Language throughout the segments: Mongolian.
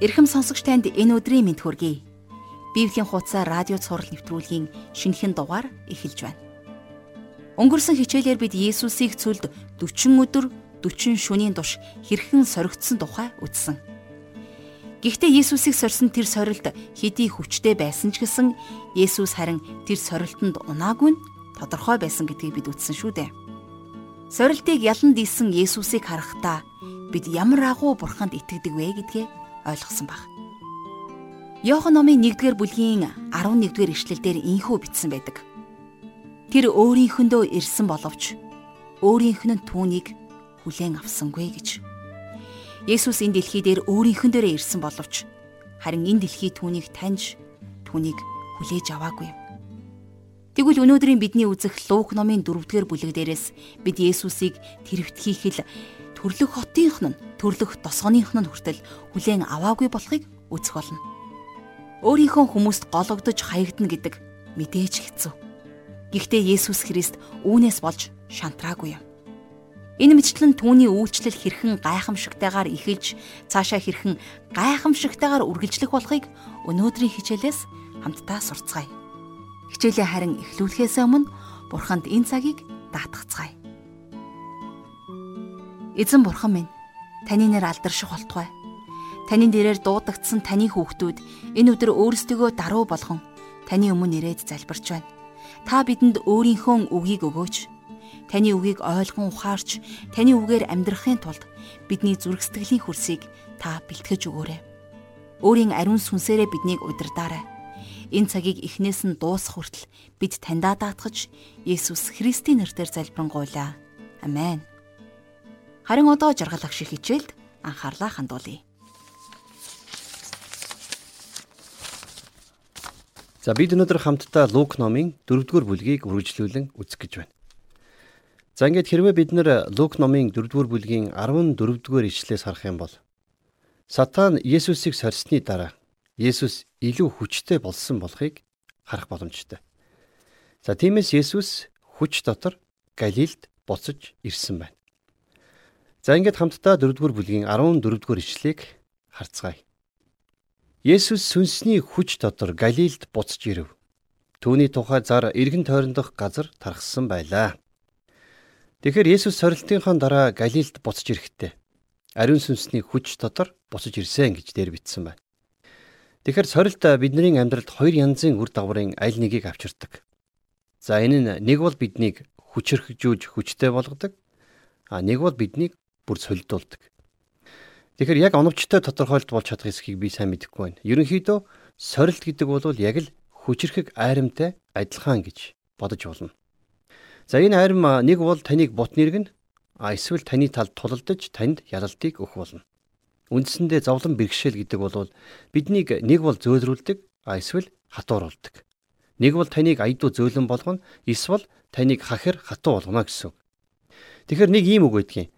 Ирхэм сонсогч танд энэ өдрийн мэд хүргэе. Библийн хуудасаар радио цаураар нэвтрүүлгийн шинэхэн дугаар эхэлж байна. Өнгөрсөн хичээлээр бид Есүсийг цөлд 40 өдөр 40 шөнийн турш хэрхэн соригдсон тухай үзсэн. Гэхдээ Есүсийг сорьсон тэр сорилт хэдий хүчтэй байсан ч гэсэн Есүс харин тэр сорилтонд унаагүй нь тодорхой байсан гэдгийг бид үзсэн шүү дээ. Сорилтыг ялан дийлсэн Есүсийг харахтаа бид ямар агуу бурханд итгэдэг вэ гэдгээ ойлгосон баг. Йохан номын 1-р бүлгийн 11-р ишлэлдэр инхүү бичсэн байдаг. Тэр өөрийнхөндөө ирсэн боловч өөрийнх нь түүнийг хүлээн авсангүй гэж. Есүс энэ дэлхий дээр өөрийнхөндөө ирсэн боловч харин энэ дэлхий түүнийг таньж түүнийг хүлээж аваагүй. Тэгвэл өнөөдрийн бидний үзэх Лук номын 4-р бүлэг дээрээс бид Есүсийг тэрвэтхийхэл төрлөх хотынх нь төрлөх тосгоных нь хүртэл хүлээн аваагүй болохыг үзэх болно. Өөрийнхөө хүмүүст гологдож хаягдана гэдэг мэдээж хэцүү. Гэхдээ Есүс Христ үүнээс болж шантраагүй юм. Энэ мэтлэн түүний үйлчлэл хэрхэн гайхамшигтайгаар эхэлж цаашаа хэрхэн гайхамшигтайгаар үргэлжлэх болохыг өнөөдрийн хичээлээс хамтдаа сурцгаая. Хичээлээ харин эхлүүлэхээс өмнө Бурханд энэ цагийг даатгацгаая. Эзэн бурхан минь таны нэр алдарших болтугай. Таны нэрээр дуудагдсан таны хүүхдүүд энэ өдөр өөрсдөө даруй болгон таны өмнө ирээд залбирч байна. Та бидэнд өөрийнхөө үгийг өгөөч. Таны үгийг ойлгон ухаарч, таны үгээр амьдрахын тулд бидний зүрх сэтгэлийн хөрсийг та бэлтгэж өгөөрэй. Өөрийн ариун сүнсээрээ биднийг удирдаарай. Энэ цагийг эхнээс нь дуусах хүртэл бид таньдаа даатгаж Есүс Христийн нэрээр залбирanгуйлаа. Амен. Харин одоо жаргалах шиг хичээлд анхаарлаа хандуулъя. За бид өнөөдөр хамтдаа Лук номын 4-р бүлгийг үргэлжлүүлэн үзэх гэж байна. За ингээд хэрвээ бид нэр Лук номын 4-р бүлгийн 14-р ишлээс харах юм бол Сатан Есүсийг сорьсны дараа Есүс илүү хүчтэй болсон болохыг харах боломжтой. За тиймээс Есүс хүч дотор Галилд буцаж ирсэн байна. За ингээд хамтдаа 4-р бүлгийн 14-р ишлэгийг харцгаая. Есүс сүнсний хүч дотор Галилд буцаж ирэв. Түүний тухай зар эргэн тойрондох газар тархсан байлаа. Тэгэхээр Есүс сорилтынхон дараа Галилд буцаж ирэхдээ ариун сүнсний хүч дотор буцаж ирсэн гэж дээр бичсэн байна. Тэгэхээр сорилт бидний амьдралд хоёр янзын үр дагаврын аль нэгийг авчирдаг. За энэ нь нэг бол биднийг хүчрхжүүлж хүчтэй болгодог. А нэг бол биднийг бүр солидуулдаг. Тэгэхээр яг оновчтой тодорхойлт болж чадах эсхийг би сайн мэдэхгүй байна. Ерөнхийдөө сорилт гэдэг бол яг л хүчрхэг айрамтай адилхан гэж бодож болно. За энэ айрам нэг бол таныг бут нэргэн а эсвэл таны талд тулалдаж танд ялалтыг өгөх болно. Үндсэндээ зовлон бэрхшээл гэдэг бол биднийг нэг бол зөөлрүүлдэг а эсвэл хатууруулдаг. Нэг бол таныг айдуу зөөлөн болгоно эсвэл таныг хахир хатуу болгоно гэсэн. Тэгэхээр нэг ийм үг байдгийн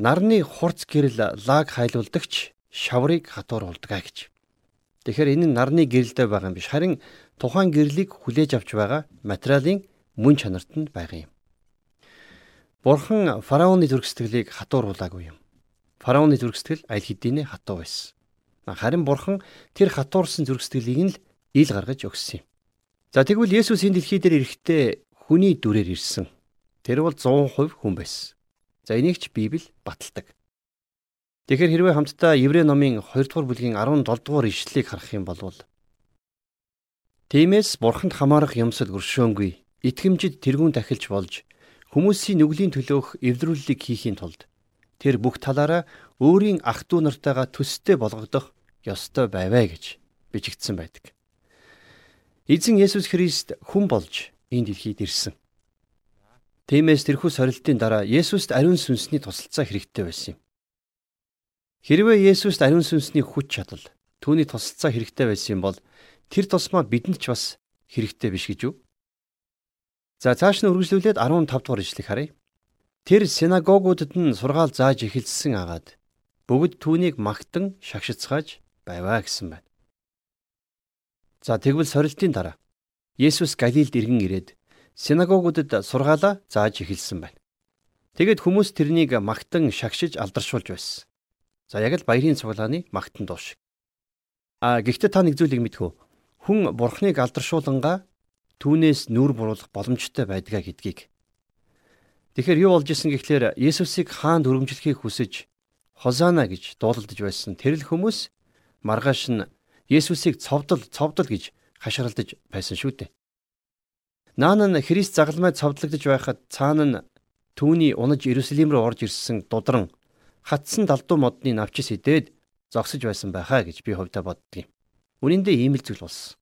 нарны хурц гэрэл лаг хайлуулдагч шаврыг хатууруулдаг гэж. Тэгэхээр энэ нь нарны гэрэлтэй байгаа юм биш харин тухайн гэрлийг хүлээж авч байгаа материалын мөн чанарт нь байгаа юм. Бурхан фараоны зүрхсэтгэлийг хатууруулаагүй юм. Фараоны зүрхсэтгэл аль хэдийнэ хатуу байсан. Харин бурхан тэр хатуурсан зүрхсэтгэлийг нь л ил гаргаж өгсөн юм. За тэгвэл Есүс энэ дэлхий дээр ирэхдээ хүний дүрээр ирсэн. Тэр бол 100% хүн байсан. За энийг ч Библи баталдаг. Тэгэхээр хэрвээ хамтдаа Еврей номын 2 дугаар бүлгийн 17 дугаар ишлэлийг харах юм бол Тиймээс бурханд хамаарах юмсад өршөөнгүй итгэмжид тэрүүн тахилж болж хүмүүсийн нүглийн төлөөх эвдрүүлэлийг хийхийн тулд тэр бүх талаараа өөрийн ах トゥ у нартайгаа төстэй болгогдох ёстой байваа гэж бичигдсэн байдаг. Эзэн Есүс Христ хүн болж энэ дэлхийд ирсэн. Тиймээс тэрхүү сорилтын дараа Есүст ариун сүнсний тусалцаа хэрэгтэй байсан юм. Хэрвээ Есүст ариун сүнсний хүч чадал түүний тусалцаа хэрэгтэй байсан юм бол тэр тусмаа бидэнд ч бас хэрэгтэй биш гэж үү? За цааш нь үргэлжлүүлээд 15 дугаар ишлэг харъя. Тэр синагогуудад нь сургаал зааж эхэлсэн агаад бүгд түүнийг магтан шагшицгааж байваа гэсэн байна. За тэгвэл сорилтын дараа Есүс Галилд иргэн ирээд синагогуудад сургаалаа зааж эхэлсэн байна. Тэгэд хүмүүс тэрнийг магтан шагшиж алдаршуулж байсан. За яг л баярын цуглааны магтан дуу шиг. А гэхдээ та нэг зүйлийг мэдхүү. Хүн бурхныг алдаршуулангаа түүнээс нүүр буруулах боломжтой байдгаа гэдгийг. Тэгэхээр юу болж исэн гэхлээр Есүсийг хаанд өргөмжлөхийг хүсэж Хозана гэж дуулалдж байсан тэрл хүмүүс маргааш нь Есүсийг цовдол цовдол гэж хашгиралдаж байсан шүү дээ. Наан нь Христ загалмай цовдлогдож байхад цаана нь түүний унаж Иерусалим руу орж ирсэн дудран хатсан далдуу модны навчис идээд зогсож байсан байхаа гэж би хувьдаа боддгийн. Үнэн дээр ийм л зүйл болсон.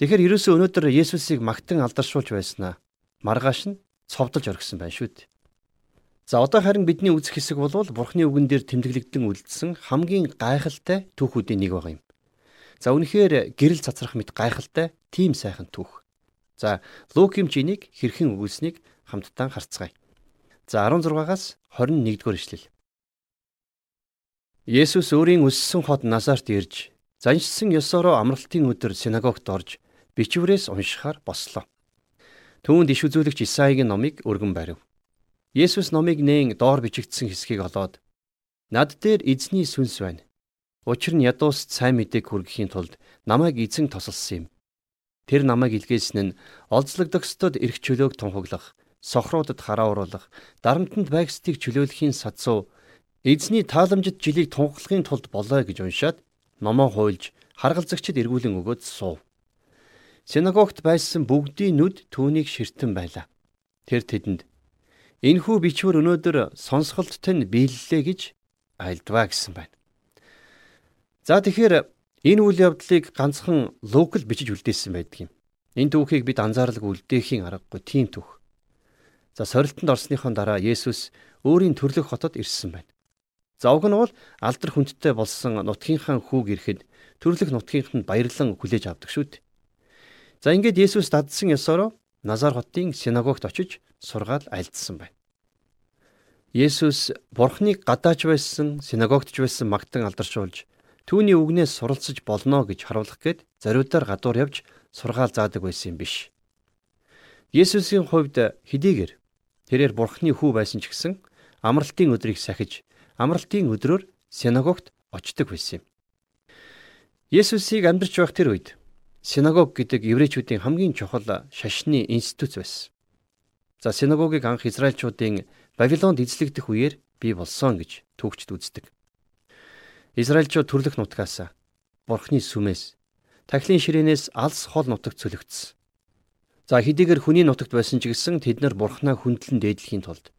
Тэгэхээр ерөөсөө өнөөдөр Есүсийг магтан алдаршуулж байснаа маргааш нь цовдолж орхисон байна шүү дээ. За одоо харин бидний үзэх хэсэг бол Бурхны үгэн дээр тэмдэглэгдэн үлдсэн хамгийн гайхалтай түүхүүдийн нэг байгаа юм. За үнэхээр гэрэл цацрах мэт гайхалтай тийм сайхан түүх. За Лукийн чинийг хэрхэн өгүүлснийг хамтдаа харцгаая. За 16-аас 21-р ишлэл. Есүс өөрийн өссөн хот Назарт ирж заншсан ёсороо амралтын өдөр синагогт орж бичвэрээс уншихаар бослоо. Түүнд иш үзүүлэгч Исаигийн номыг өргөн барив. Есүс номыг нээн доор бичигдсэн хэсгийг олоод над дээр эзний сүнс байна. Учир нь ядуус сайн мэдээг хүргэхийн тулд намайг эзэн тосолсон юм. Тэр намайг илгээсэн нь олзлогдогчдод эрх чөлөөг тунхаглах, сохруудад хараа уруулах, дарамтнд байгстыг чөлөөлөхийн сацуу эзний тааламжид жилийг тунхаглахын тулд болоо гэж уншаад номоо хуйлж харгалзагчид эргүүлэн өгөөд суув. Синагогт байсан бүгдийн нүд түүнийг ширтэн байлаа. Тэр тэдэнд Энэхүү бичвэр өнөөдөр сонсголттой нь биеллээ гэж айлдваа гэсэн байна. За тэгэхээр энэ үйл явдлыг ганцхан Лук л бичиж үлдээсэн байдаг юм. Энэ түүхийг бид анзааралгүй үлдээхийн аргагүй тийм түүх. За сорилтонд орсныхон дараа Есүс өөрийн төрлөх хотод ирсэн байна. За уг нь бол алдар хүндтэй болсон нутгийнхаа хүүг ирэхэд төрлөх нутгийнханд баярлан хүлээж авдаг шүү дээ. За ингээд Есүс дадсан ёсороо Назар хотын синагогт очиж сургаал альдсан байна. Есүс Бурхныг гадааж байсан, синагогтж байсан магтан алдаршуулж түүний үгнээс суралцж болно гэж харуулах гээд зориудаар гадуур явж сургаал заадаг байсан юм биш. Есүсийн хувьд хэдийгээр тэрээр Бурхны хүү байсан ч гэсэн амралтын өдрийг сахиж амралтын өдрөөр синагогт очдог байсан юм. Есүсийг амьдарч байх тэр үед синагог гэдэг еврейчүүдийн хамгийн чухал шашны институт байсан. За синагогийг анх израилчуудын Вавилонд эзлэгдэх үеэр бий болсон гэж түүхчд үздэг. Израильчууд төрлөх нутгаас Бурхны сүмээс тахилын ширээнээс алс хол нутагт цөлөгдсөн. За хэдийгээр хүний нутагт байсан ч гэсэн тэд нар Бурхнаа хүндлэн дээдлэхийн тулд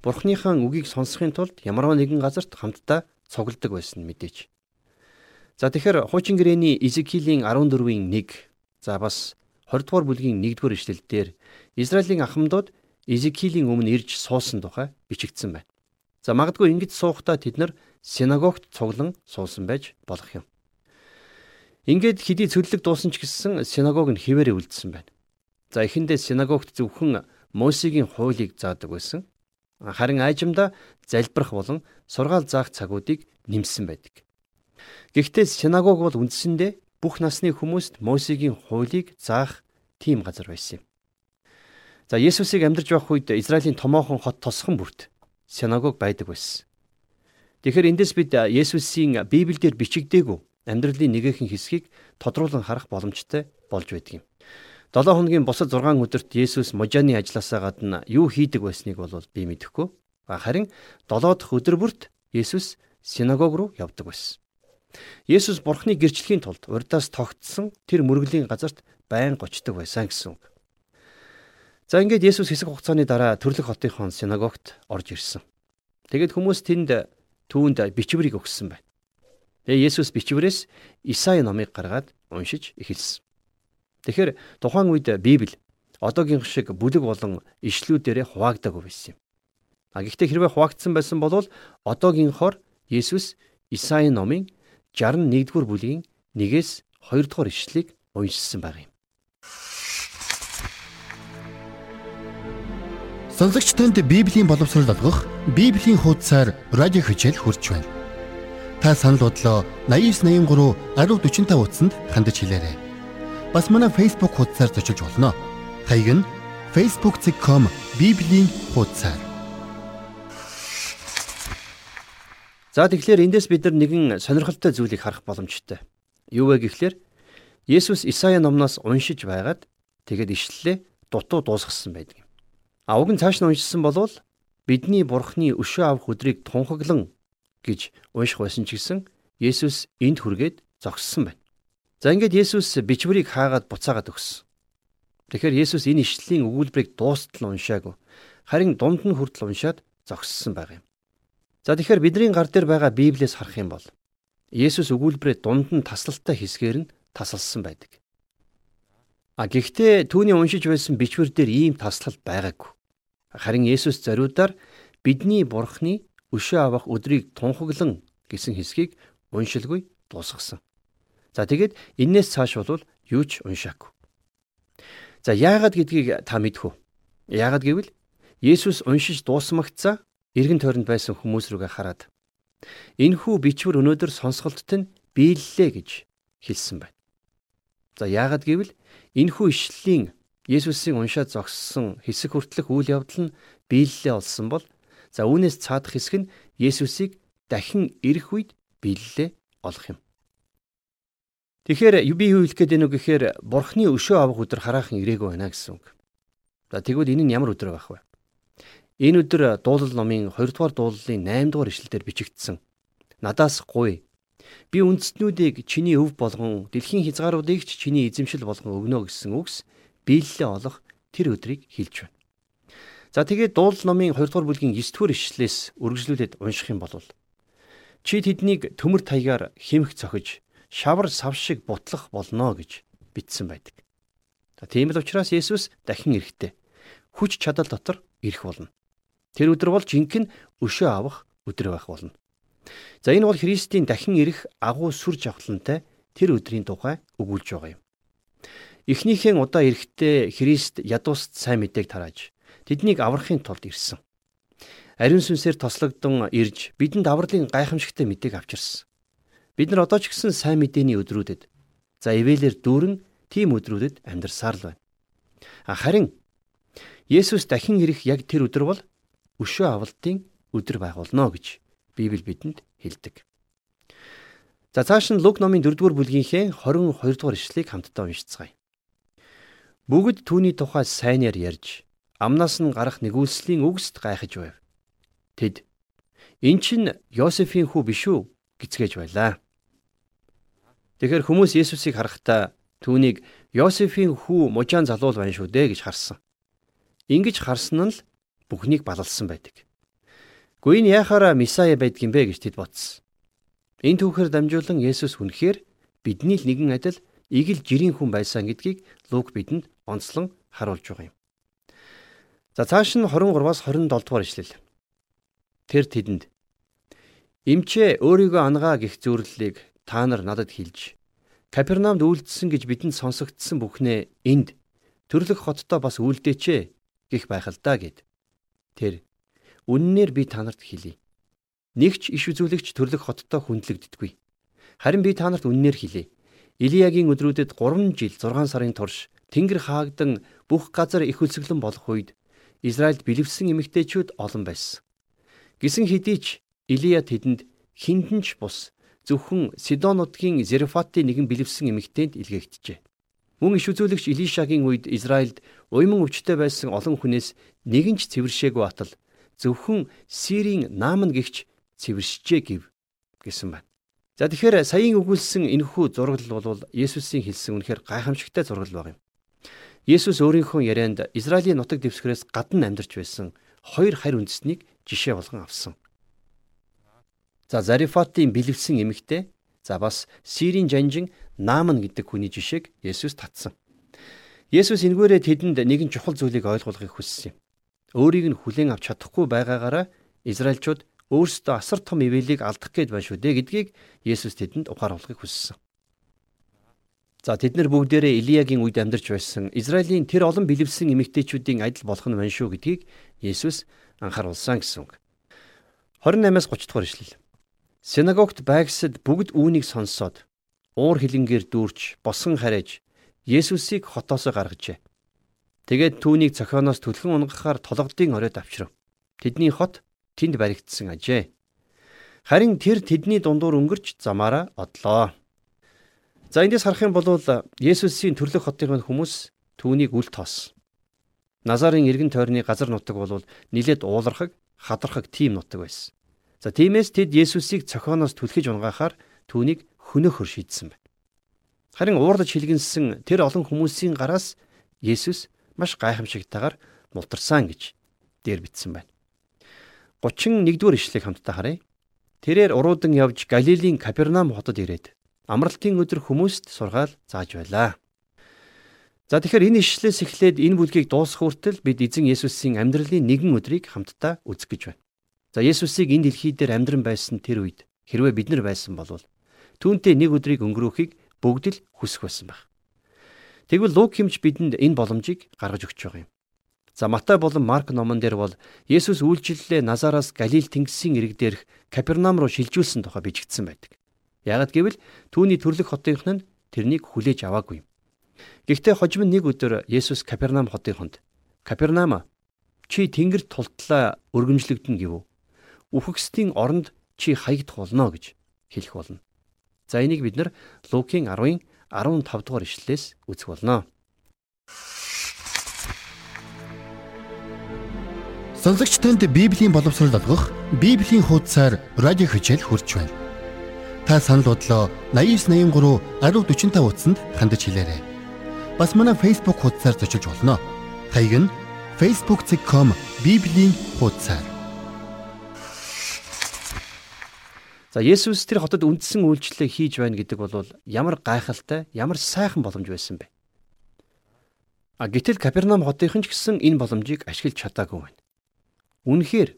Бурхныхаа үгийг сонсохын тулд ямарваа нэгэн газарт хамтдаа цугладаг байсан мэдээж. За тэгэхээр хуучин гэрээний Изекилийн 14-ийн 1 за бас 20 дугаар бүлгийн 1-р ишлэлдэр Израилийн ахмадууд Изекилийн өмнө ирж суусан тухай бичигдсэн байна. За магадгүй ингэж суухдаа тэд нар синагогт цуглан суусан байж болох юм. Ингээд хэдий цөллөг дуусан ч гэсэн синагог нь хിവэрэ үлдсэн байна. За эхэндээ синагогт зөвхөн Мосегийн хуулийг заадаг байсан. Харин аажимда залбирах болон сургаал заах цагуудыг нэмсэн байдаг. Гэхдээ синагог бол үндсэндээ бүх насны хүмүүст Мосегийн хуулийг заах тийм газар байсан юм. За Есүсийг амьдарч байх үед Израилийн томоохон хот тосхон бүрт синагог байдаг байсан. Тэгэхээр эндээс бид Есүсийн Библиэлд бичигдээгүй амьдралын нэгэн хэсгийг тодруулан харах боломжтой болж байдаг юм. 7 хоногийн бусад 6 өдөрт Есүс можааны ажилласаа гадна юу хийдэг байсныг бол би мэдэхгүй. Харин 7 дахь өдөр бүрт Есүс синагог руу явдаг байсан. Есүс Бурхны гэрчлэхийн тулд урдаас тогтсон тэр мөргөлийн газарт байн гочдог байсан гэсэн үг. За ингээд Есүс хэсэг хугацааны дараа төрлөх хотынхон синагогт орж ирсэн. Тэгээд хүмүүс тэнд түүнд бичвэрийг өгсөн байна. Тэгээ Есүс бичвэрээс Исаи номыг гаргаад уншиж эхэлсэн. Тэгэхээр тухайн үед Библи одоогийн шиг бүлэг болон ишлүүдээрээ хуваагдаагүй байсан юм. А гэхдээ хэрвээ хуваагдсан байсан бол одоогийнхоор Есүс Исаи номын 61-р бүлгийн 1-ээс 2-р ишлэлийг уншсан баг юм. Сонсогч танд Библийн боловсрол олгох Библийн хуудасаар радио хичээл хурж байна. Та санал бодлоо 8983 1045 утсанд хандаж хэлээрэй. Бас манай Facebook хуудасаар зочилж болно. Хаяг нь facebook.com Библийн хуудасаар. За тэгэхээр эндээс бид нар нэгэн сонирхолтой зүйлийг харах боломжтой. Юу вэ гэхлээр Есүс Исая номноос уншиж байгаад тэгээд ишлэлээ дутуу дуусгасан байдаг юм. А уг нь цааш нь уншсан болвол бидний бурхны өшөө авах өдрийг тунхаглан гэж унших байсан ч гэсэн Есүс энд хүргээд зогссон байна. За ингээд Есүс бичвэрийг хаагаад буцаагаад өгсөн. Тэгэхээр Есүс энэ ишлэлийн өгүүлбэрийг дуустал уншаагүй. Харин дунд нь хүртэл уншаад зогссон байгаа юм. За тэгэхээр бидний гар дээр байгаа Библиэс харах юм бол Есүс өгүүлбэрээ дунд нь таслалтай хэсгээр нь тасалсан байдаг. А гэхдээ түүний уншиж байсан бичвэр дээр ийм таслал байгаагүй. Харин Есүс зориудаар бидний бурхны өшөө авах өдрийг тунхаглан гэсэн хэсгийг уншилгүй дуусгасан. За тэгээд энээс цааш бол юу ч уншаагүй. За яагаад гэдгийг та мэдэх үү? Яагаад гэвэл Есүс уншиж дуусмагцаа эргэн тойронд байсан хүмүүс рүүгээ хараад энэхүү бичвэр өнөөдөр сонсголтод нь биеллээ гэж хэлсэн байна. За яагаад гэвэл энэхүү ишлэлийн Есүсийн уншаад зогссон хэсэг хүртэлх үйл явдал нь биелэлээ олсон бол за үүнээс цаадах хэсэг нь Есүсийг дахин ирэх үед биелэлээ олох юм. Тэгэхээр би юу хэлэх гээд байна вэ гэхээр Бурхны өшөө авах өдөр хараахан ирээгүй байна гэсэн үг. За тэгвэл энэ нь ямар өдөр байх вэ? Энэ өдөр дуулал номын 2 дугаар дуулалын 8 дугаар ишлэлээр бичигдсэн. Надаас гуй. Би үндэстнүүдийг чиний өв болгон дэлхийн хязгааруудыг ч чиний эзэмшил болгон өгнө гэсэн үгс биелэлээ олох тэр өдрийг хэлж байна. За тэгээд дуулал номын 2 дугаар бүлгийн 9 дугаар ишлэлээс үргэлжлүүлээд унших юм бол чи тэднийг төмөр таягаар хэмх цохиж шавар сав шиг бутлах болно гэж бичсэн байдаг. За тийм л учраас Есүс дахин ирэхдээ хүч чадал дотор ирэх болно. Тэр өдөр бол жинхэнэ өшөө авах өдөр байх болно. За энэ бол Христийн дахин ирэх агуу сүр жавхлантай тэр өдрийн тухай өгүүлж байгаа юм. Эхнийхэн удаа ирэхдээ Христ ядууст сайн мэдээг тарааж тэднийг аврахын тулд ирсэн. Ариун сүнсээр тослогдсон ирж бидэнд авралын гайхамшигтай мэдээг авчирсан. Бид нар одоо ч гэсэн сайн мэдээний өдрүүдэд за ивэлэр дүүрэн тийм өдрүүдэд амьдарсаар л байна. Харин Есүс дахин ирэх яг тэр өдөр бол өшөө авалтын өдөр байх болно гэж Библи бидэнд хэлдэг. За цааш нь Лук номын 4-р бүлгийнхээ 22-р ишлэгийг хамтдаа уншицгаая. Бүгд түүний тухай сайнаар ярьж амнаас нь гарах нэгүслийн үгсд гайхаж байв. Тэд эн чинь Йосефийн хүү биш үү гэцгээж байлаа. Тэгэхээр хүмүүс Есүсийг харахтаа түүнийг Йосефийн хүү мужаан залуул байна шүү дээ гэж харсан. Ингиж харсан нь л бүхнийг балалсан байдаг. Гүн яхаараа Месая байдгийн бэ гэж тэд бодсон. Энэ түүхээр дамжуулан Есүс үнэхээр бидний л нэгэн адил игэл жирийн хүн байсан гэдгийг Лук бидэнд онцлон харуулж байгаа юм. За цааш нь 23-аас 27 дугаар ишлэл. Тэр тэдэнд Имчээ өөрийгөө ангаа гих зүрлэлийг та нар надад хэлж Капернаумд үйлдэлсэн гэж бидэнд сонсогдсон бүхнээ энд төрлөх хоттой бас үйлдээч гих байх л да гэд. Тэр үннээр би та нарт хэлье. Нэгч иш үзүүлэгч төрлөх хоттой хүндлэгддэггүй. Харин би та нарт үннээр хэлье. Илиягийн өдрүүдэд 3 жил 6 сарын турш Тэнгэр хаагдан бүх газар их үлсгэлэн болох үед Израильд бэлэвсэн эмэгтэйчүүд олон байсан. Гисэн хэдий ч Илия тэдэнд хиндэнч бус зөвхөн Сидон нутгийн Зерфатын нэгэн бэлэвсэн эмэгтэйнд илгээгдэжээ. Мөн иш үзүүлэгч Илишагийн үед Израильд уйман өвчтөй байсан олон хүнээс нэгэн ч цэвэршээгүй атал зөвхөн Сирийн Наамн гихч цэвэршжээ гэв гэсэн байна. За тэгэхээр саяын өгүүлсэн энэхүү зураглал бол Есүсийн хэлсэн үнэхээр гайхамшигтай зураглал баг юм. Есүс өөрийнхөө ярианд Израилийн нутаг дэвсгэрээс гадна амьдарч байсан хоёр харь үндэснийг жишээ болгон авсан. За Зарифатын бэлэвсэн эмэгтэй за бас Сирийн жанжин Нааман гэдэг хүний жишээг Есүс татсан. Есүс энэгээрээ тэдэнд нэгэн чухал зүйлийг ойлгуулахыг хүссэн юм. Өөрийг нь хүлээн авч чадахгүй байгаагаараа Израильчууд өөрсдөө асар том ивэлийг алдах гээд байна шүү дээ гэдгийг Есүс тэдэнд ухааруулахыг хүссэн. За тэд нар бүгдээрээ Илиягийн үед амьдарч байсан Израилийн тэр олон бэлэвсэн эмэгтэйчүүдийн адил болох нь байна шүү гэдгийг Есүс анхааруулсан гэсэн үг. 28-аас 30 дугаар ишлэл. Синагогт байгсад бүгд үүнийг сонсоод уур хилэнгээр дүүрч босгон хариж Есүсийг хотоосоо гаргажээ. Тэгээд түүнийг цохионоос түлхэн унгахаар толгодын оройд авчрав. Тэдний хот тэнд баригдсан ажээ. Харин тэр тэдний дундуур өнгөрч замаараа одлоо. За эндээс харах юм бол Есүсийн төрлөх хотын хүмүүс түүнийг үл тоос. Назарын эргэн тойрны газар нутаг бол нилээд уулархаг, хадрахаг тийм нутаг байсан. За тиймээс тэд Есүсийг цохооноос түлхэж унгаахаар түүнийг хөнөөхөр шийдсэн байна. Харин уурлаж хилгэнсэн тэр олон хүмүүсийн гараас Есүс маш гайхамшигтайгаар мултарсан гэж дээр бичсэн байна. 31-р ишлэгийг хамтдаа харъя. Тэрээр уруудан явж Галилийн Капернаум хотод ирээд амралтын өдөр хүмүүст сургаал зааж байлаа. За тэгэхээр энэ ишлээс эхлээд энэ бүлгийг дуусгах хүртэл бид эзэн Есүсийн амьдралын нэгэн өдрийг хамтдаа үзэх гэж байна. За Есүсийг энэ дэлхий дээр амьдран байсан тэр үед хэрвээ бид нар байсан бол түүнтэй нэг өдрийг өнгөрөөхийг бүгд л хүсэх байсан байх. Тэгвэл Лук хэмж бидэнд энэ боломжийг гаргаж өгч байгаа юм. За Матай болон Марк номон дээр бол Есүс үйлчлэлээ Назараас Галил тэнгисийн ирэг дээрх Капернаум руу шилжүүлсэн тухай бичигдсэн байдаг. Ягд гэвэл түүний төрлөх хотынх нь тэрнийг хүлээж аваагүй. Гэхдээ хожим нэг өдөр Есүс Капернаум хотын хонд Капернаум чи тэнгэр тултлаа өргөмжлөгдөн гэв. Үхэгсдийн оронд чи хаягдах болно гэж хэлэх болно. За энийг бид нар Лукийн 10-ын 15 дугаар ишлэлээс үзэх болно. Сонсогч танд Библийн боловсрол олгох Библийн хуудасаар радио хичээл хурж байна. Та санал бодлоо 8983 1045 утсанд хандаж хэлээрэй бас манай Facebook хуудасаар зочилж болно. Хаяг нь facebook.com bibлийн хуудасаар. За Есүс тэр хотод үндсэн үйлчлэлээ хийж байна гэдэг бол ямар гайхалтай, ямар сайхан боломж байсан бэ? А гэтэл Капернаум хотынхан ч гэсэн энэ боломжийг ашиглаж чадаагүй байна. Үнэхээр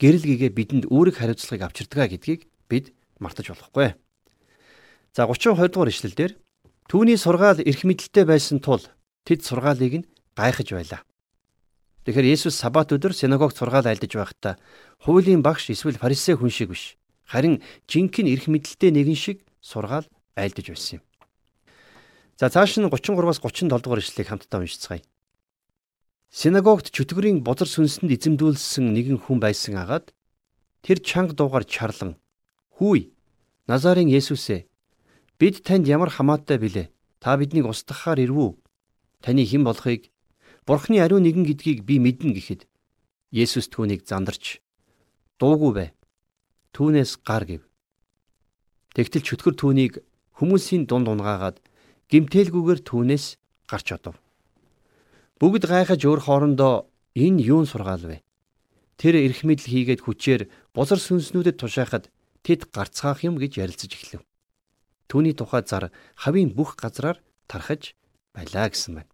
гэрэл гэгээ бидэнд үүрэг хариуцлагыг авчирдгаа гэдгийг бид мартаж болохгүй. За 30 20 дугаар ишлэлдэр Түүний сургаал эрх мэдэлтэй байсан тул тэд сургаалыг нь гайхаж байлаа. Тэгэхээр Есүс сабат өдөр синагогт сургаал айлдаж байхдаа хуулийн багш эсвэл фарисей хүн шиг биш. Харин жинхэнэ эрх мэдэлтэй нэгэн шиг сургаал айлдаж байсан юм. За цааш нь 33-аас 37 дугаар ишлэгийг хамтдаа уншицгаая. Синагогт чөтгөрийн бузар сүнсэнд эзэмдүүлсэн нэгэн хүн байсан агаад тэр чанга дуугаар чарлан "Хүй, Назарын Есүсээ Бид танд ямар хамаатай билээ? Та биднийг устгахаар ирвүү? Таны хэн болохыг Бурхны ариун нэгэн гэдгийг би мэднэ гэхэд Есүс түүнийг зандарч дуугүй бай. Түүнээс гар гэв. Тэгтэл чөтгөр түүнийг хүмүүсийн дунд унгаагаад гимтэлгүйгээр түүнээс гарч одов. Бүгд гайхаж өөр хоорондоо энэ юун сургаал вэ? Тэр эрх мэдэл хийгээд хүчээр бузар сүнснүүдэд тушаахад тэд гарцгаах юм гэж ярилцаж эхлэв. Түүний тухай зар хавийн бүх газраар тархаж байлаа гэсэн байна.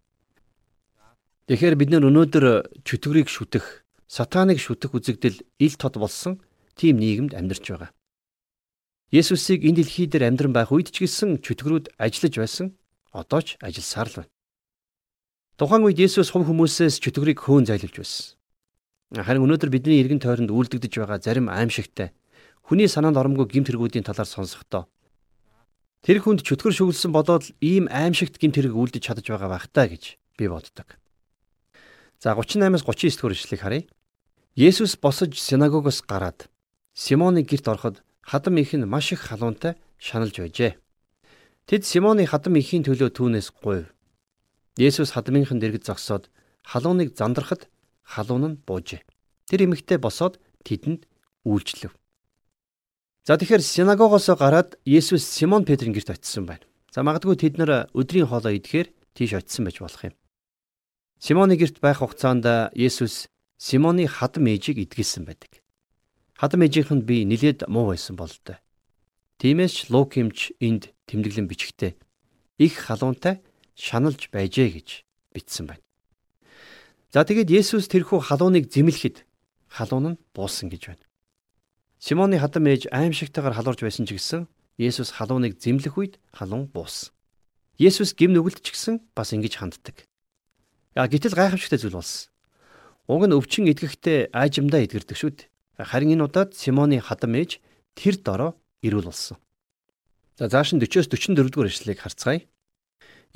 Тэгэхээр бид өнөөдөр чөтгөрийг шүтэх, сатаныг шүтэх үзэгдэл ил тод болсон тийм нийгэмд амьдарч байгаа. Есүсийг энэ дэлхий дээр амьдран байх үед ч гэсэн чөтгөрүүд ажиллаж байсан, одоо ч ажилласаар л байна. Тухайн үед Есүс хувь хүмүүсээс чөтгөрийг хөөн зайлуулж байсан. Харин өнөөдөр бидний эргэн тойронд үйлдэгдэж байгаа зарим аимшигтай хүний санаанд оромгүй гимт хэрэгүүдийн талаар сонсохдоо Тэр хүнд чөтгөр шүглсэн бодоод ийм аимшигт гинт хэрэг үлдэж чадаж байгаа байх таа гэж би боддог. За 38-аас 39 дугаар ишлэгийг харъя. Есүс босож синагогоос гараад Симоны герт ороход хадам их нь маш их халуунтай шаналж байжээ. Тэд Симоны хадам ихийн төлөө түүнээс гуйв. Есүс хадмынхын дэргэд зогсоод халууныг зандрахад халуун нь буужээ. Тэр эмэгтэй босоод тэдэнд үйлчлэв. За тэгэхээр синагогоос гараад Есүс Симон Петрийн гэрт очисон байна. За магадгүй тэд нар өдрийн хоолоо идэхээр тийш очисон байж болох юм. Симоны гэрт байх хугацаанд Есүс Симоны хадам ээжийг идгэлсэн байдаг. Хадам ээжийнх нь би нилээд муу байсан бол тоо. Тиймээс ч Лук хэмж энд тэмдэглэн бичгтээ их халуунтай шаналж байжээ гэж бичсэн байна. За тэгээд Есүс тэрхүү халууныг зэмлэхэд халуун нь буусан гэж байна. Симоны хадам ээж аимшигтайгаар халуурж байсан ч гэсэн Есүс халууныг зэмлэх үед халуун буусан. Есүс гим нүгэлт ч гэсэн бас ингэж ханддаг. Яа гэтэл гайхамшигтай зүйл болсон. Уг нь өвчин эдгэхдээ аажимдаа эдгэрдэг шүү дээ. Харин энэ удаад Симоны хадам ээж тэр дороо ирүүл болсон. За зааш нь 40-оос 44 дугаар ишлэгийг харцгаая.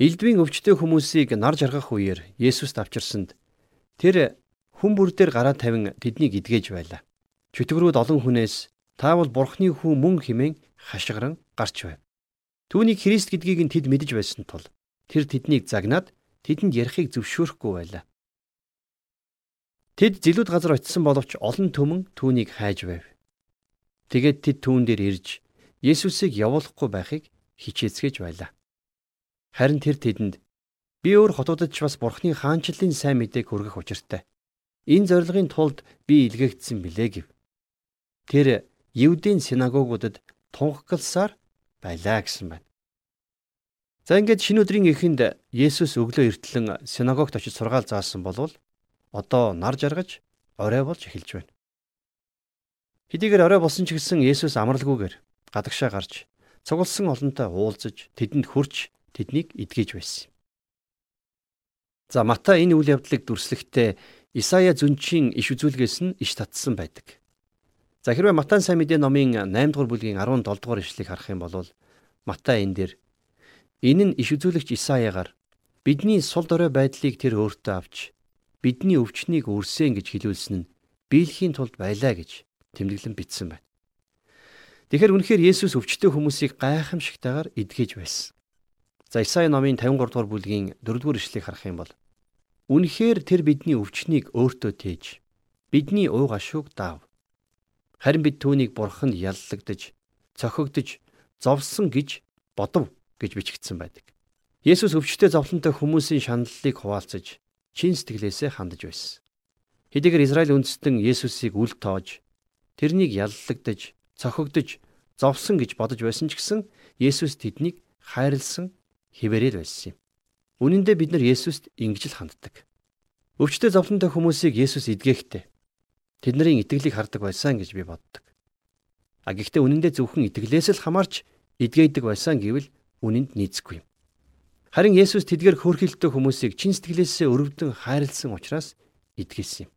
Элдвийн өвчтөе хүмүүсийг нар жаргах үеэр Есүст авчирсанд тэр хүн бүр дээр гараа тавин тэднийг эдгэж байлаа. Чөтгөрүүд олон хүнээс та бол бурхны хүү мөн хэмээн хашгиран гарч байв. Түүнийг Христ гэдгийг нь тэд мэдэж байсан тул тэр тэднийг загнаад тэдэнд ярихыг зөвшөөрөхгүй байлаа. Тэд зилүүд газар очисон боловч олон түмэн түүнийг хайж байв. Тэгээд тэд түүн дээр ирж Есүсийг явуулахгүй байхыг хичээцгээж байлаа. Харин тэр тэдэнд би өөр хотуудад ч бас Бурхны хаанчлалын сайн мэдээг хүргэх учиртай. Энэ зорилгын тулд би илгээгдсэн билээ гэв. Тэр Евдийн синагогуудад тунхагласаар байлаа гэсэн байна. За ингээд шинэ өдрийн эхэнд Есүс өглөө эртлэн синагогт очиж сургаал заасан болвол одоо нар жаргаж орой болж эхэлж байна. Хэдийгээр орой болсон ч гэсэн Есүс амралгүйгээр гадагшаа гарч цугласан олонтой уулзаж тэдэнд хүрч тэднийг эдгэж байсан. За Матай энэ үйл явдлыг дүрслэхдээ Исая зүнчийн иш үзүүлгээс нь иш татсан байдаг. За хэрвээ Матай сайн мэдээ номын 8 дугаар бүлгийн 17 дугаар ишлэгийг харах юм бол Матай энэ дээр энэ нь иш үзүүлэгч Исаягаар бидний сул дорой байдлыг тэр өөртөө авч бидний өвчнийг үрсэн гэж хэлүүлсэн нь биелэхийн тулд байлаа гэж тэмдэглэн бичсэн байна. Тэгэхээр үнэхээр Есүс өвчтөе хүмүүсийг гайхамшигтайгаар эдгэж байсан. За Исая номын 53 дугаар бүлгийн 4 дугаар ишлэгийг харах юм бол үнэхээр тэр бидний өвчнийг өөртөө тээж бидний ууг ашууг даав Харин бид түүнийг бурханд яллагдаж, цохигдож, зовсон гэж бодов гэж бичигдсэн байдаг. Есүс өвчтөе зовлонтой хүмүүсийн шаналлыг хуваалцаж, чин сэтгэлээсээ хандаж байсан. Хэдийгээр Израиль үндэстэн Есүсийг үл тоож, тэрнийг яллагдаж, цохигдож, зовсон гэж бодож байсан ч гэсэн Есүс тэднийг хайрлсан хിവэрэл байсан юм. Үнэн дээр бид нар Есүст ингэж л ханддаг. Өвчтөе зовлонтой хүмүүсийг Есүс эдгэхдээ тэдний итгэлийг хардаг байсан гэж би боддог. А гэхдээ үнэндээ зөвхөн итгэлээс л хамаарч эдгээдэг байсан гэвэл үнэнд нийцэхгүй юм. Харин Есүс тэдгээр хөөрхөлтөй хүмүүсийг чин сэтгэлээсээ өрөвдөн хайрлсан учраас эдгээсэн юм.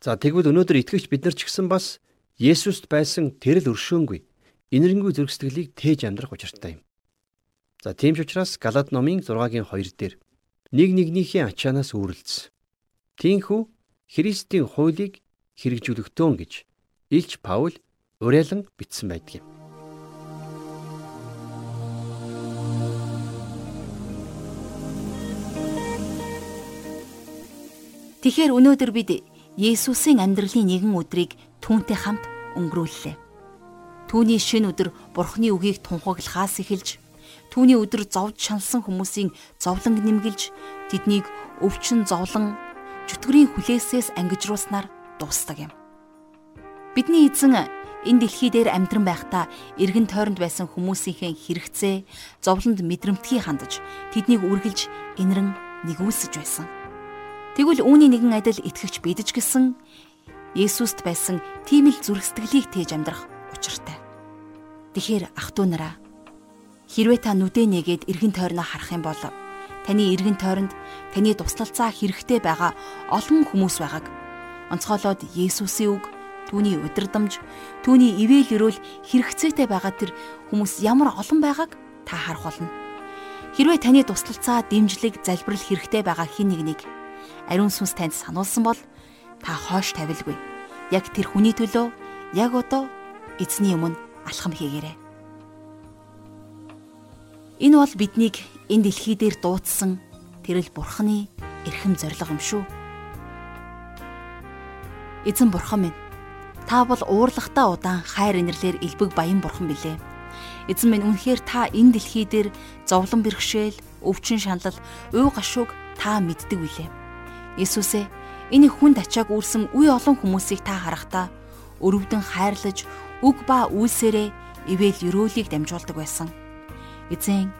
За тэгвэл өнөөдөр итгэгч бид нар ч гэсэн бас Есүст байсан тэрл өршөөнгүй инэрэнгүй зүрх сэтгэлийг тээж амьдрах учиртай юм. За тийм ч учраас Галаад номын 6-гийн 2 дээр нэг нэгнийхээ ачаанаас үүрэлцсэн. Тинхүү Христийн хуулийг хэрэгжүүлэгтөн гэж Илч Паул уриалан бичсэн байдаг юм. Тэгэхээр өнөөдөр бид Есүсийн амьдралын нэгэн өдрийг түүнтэй хамт өнгөрүүллээ. Түүний шинэ өдөр Бурхны үгийг тунхаглахаас эхэлж түүний өдөр зовж шаналсан хүмүүсийн зовлон нэмгэлж тэднийг өвчин зовлон чөтгөрийн хүлээсээс ангижруулснаар дуустдаг юм. Бидний эзэн энэ дэлхий дээр амьдран байхдаа эргэн тойронд байсан хүмүүсийнхээ хэрэгцээ, зовлонд мэдрэмтгий хандаж тэднийг үргэлж инэрэн нэгүүлсэж байсан. Тэгвэл үүний нэгэн адил итгэгч бидэж гисэн Есүст байсан тийм л зүрх сэтгэлийг тээж амьдрах учиртай. Тэгэхээр ах トゥ нараа хэрвээ та нүдэ нэгээд эргэн тойрноо харах юм бол таны эргэн тойронд таны туслалцаа хэрэгтэй байгаа олон хүмүүс байгааг онцгойлоод Есүсийн үг түүний удирдамж түүний ивэл өрөөл хэрэгцээтэй байгаа тэр хүмүүс ямар олон байгааг та харах болно. Хэрвээ таны туслалцаа дэмжлэг залбирал хэрэгтэй байгаа хин нэгнийг ариун сүнс танд сануулсан бол та хоош тавилгүй. Яг тэр хүний төлөө яг одоо эзний өмнө алхам хийгээрэй. Энэ бол биднийг энэ дэлхий дээр дуудсан тэрэл бурхны эрхэм зориг юм шүү. Эзэн бурхан минь та бол уурлагтаа удаан хайр инэрлэр элбэг баян бурхан билээ. Эзэн минь үнэхээр та энэ дэлхий дээр зовлон бэрхшээл, өвчин шанал, уй гашууг та мэддэг билээ. Есүсээ энэ хүнд ачааг үүрсэн үе олон хүмүүсийг та харахтаа өрөвдөн хайрлаж үг ба үйлсээрээ ивэл өрөөлийг дамжуулдаг байсан. Эзэн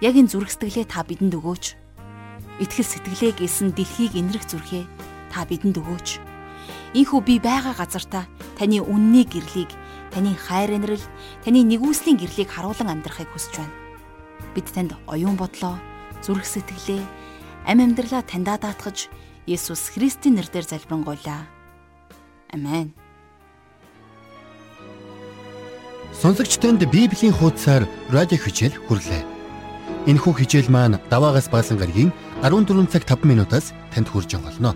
яг энэ зүрх сэтгэлээ та бидэнд өгөөч. Итгэл сэтгэлээ гэсэн дэлхийг инрэх зүрхээ та бидэнд өгөөч. Ийхүү би байгаа газартаа таны үнний гэрлийг, таны хайр инрэл, таны нэгүслийн гэрлийг харуулan амьдрахыг хүсэж байна. Бид танд оюун бодлоо, зүрх сэтгэлээ, ам амьдралаа таньдаа даатгаж Есүс Христийн нэрээр залбирanгуйлаа. Амен. Сонсогч танд Библийн хуудасаар радио хичээл хүрлээ. Энэхүү хичээл маань даваагаас баасан гарагийн 14 цаг 5 минутаас танд байгаа болно.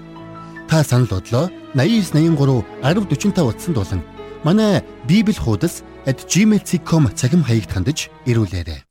Та санал бодлоо 8983 1045 утсанд болон манай bibel хуудас @gmail.com цахим хаягт хандаж ирүүлээрэй.